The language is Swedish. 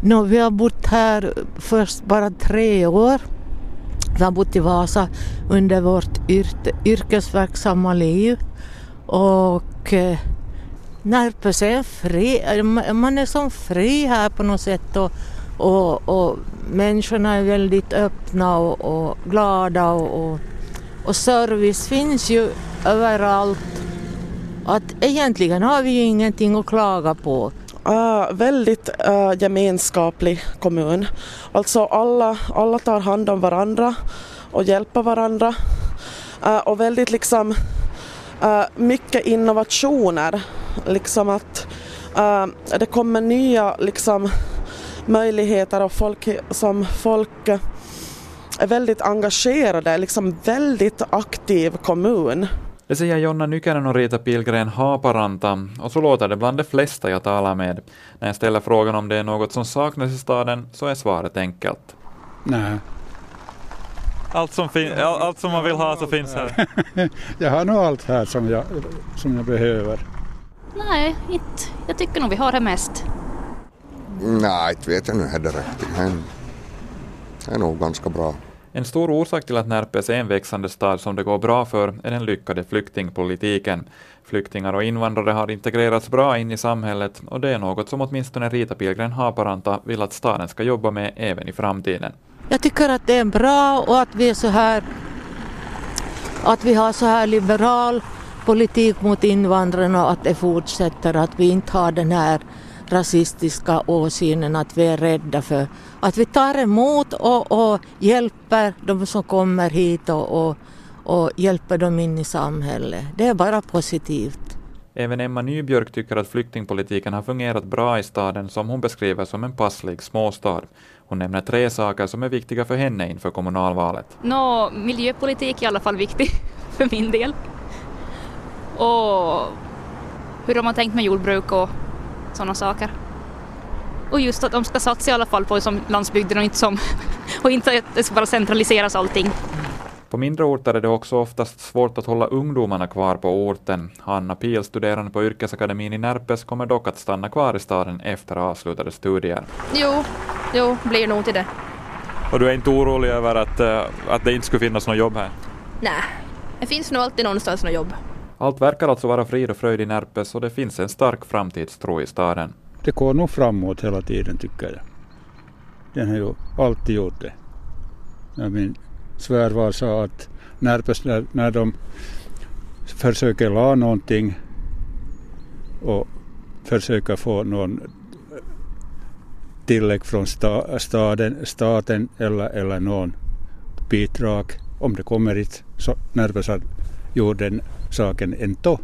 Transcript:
No, vi har bott här först bara tre år. Vi har bott i Vasa under vårt yr yrkesverksamma liv. Och eh, Närpes är fri, eh, man är som fri här på något sätt och, och, och människorna är väldigt öppna och, och glada och, och, och service finns ju överallt. Att egentligen har vi ju ingenting att klaga på. Uh, väldigt uh, gemenskaplig kommun. Alltså alla, alla tar hand om varandra och hjälper varandra. Uh, och väldigt liksom mycket innovationer. Liksom att det kommer nya liksom, möjligheter och folk som folk är väldigt engagerade, liksom väldigt aktiv kommun. Det säger Jonna Nykänen och Rita Pilgren Haparanta, och så låter det bland de flesta jag talar med. När jag ställer frågan om det är något som saknas i staden så är svaret enkelt. Nej. Allt som, allt som man vill ha så finns här? jag har nog allt här som jag, som jag behöver. Nej, inte. jag tycker nog vi har det mest. Nej, inte vet jag nu heller riktigt, det är nog ganska bra. En stor orsak till att Närpes är en växande stad som det går bra för är den lyckade flyktingpolitiken. Flyktingar och invandrare har integrerats bra in i samhället och det är något som åtminstone Rita Pilgren Haparanta vill att staden ska jobba med även i framtiden. Jag tycker att det är bra och att vi är så här att vi har så här liberal politik mot invandrarna och att det fortsätter, att vi inte har den här rasistiska åsynen att vi är rädda för att vi tar emot och, och hjälper de som kommer hit och, och, och hjälper dem in i samhället. Det är bara positivt. Även Emma Nybjörk tycker att flyktingpolitiken har fungerat bra i staden som hon beskriver som en passlig småstad. Hon nämner tre saker som är viktiga för henne inför kommunalvalet. Nå, miljöpolitik är i alla fall viktig för min del. Och hur har man tänkt med jordbruk och sådana saker. Och just att de ska satsa i alla fall på som landsbygden och inte, som, och inte att det ska bara centraliseras allting. På mindre orter är det också oftast svårt att hålla ungdomarna kvar på orten. Hanna Pil, studerande på Yrkesakademin i Närpes, kommer dock att stanna kvar i staden efter avslutade studier. Jo, jo, blir nog till det. Och du är inte orolig över att, eh, att det inte skulle finnas något jobb här? Nej, det finns nog alltid någonstans något jobb. Allt verkar alltså vara frid och fröjd i Närpes och det finns en stark framtidstro i staden. Det går nog framåt hela tiden tycker jag. Den har ju alltid gjort det. Min svärfar sa att Närpes när, när de försöker la någonting och försöker få någon tillägg från sta, staden, staten eller, eller någon bidrag. Om det kommer hit så Närpes har gjort saken en to.